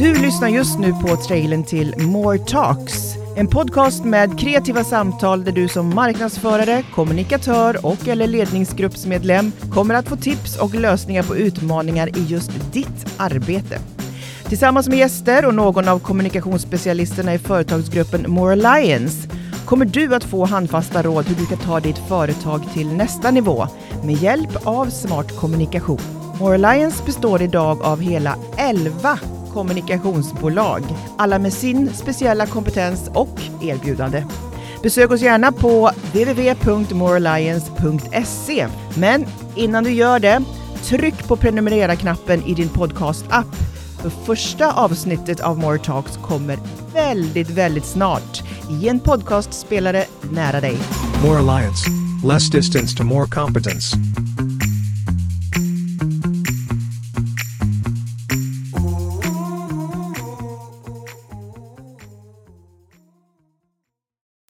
Du lyssnar just nu på trailern till More Talks. En podcast med kreativa samtal där du som marknadsförare, kommunikatör och eller ledningsgruppsmedlem kommer att få tips och lösningar på utmaningar i just ditt arbete. Tillsammans med gäster och någon av kommunikationsspecialisterna i företagsgruppen More Alliance kommer du att få handfasta råd hur du kan ta ditt företag till nästa nivå med hjälp av smart kommunikation. More Alliance består idag av hela 11 kommunikationsbolag, alla med sin speciella kompetens och erbjudande. Besök oss gärna på www.morealliance.se. Men innan du gör det, tryck på prenumerera-knappen i din podcast-app. För första avsnittet av More Talks kommer väldigt, väldigt snart i en podcastspelare nära dig. More alliance, less distance to more competence.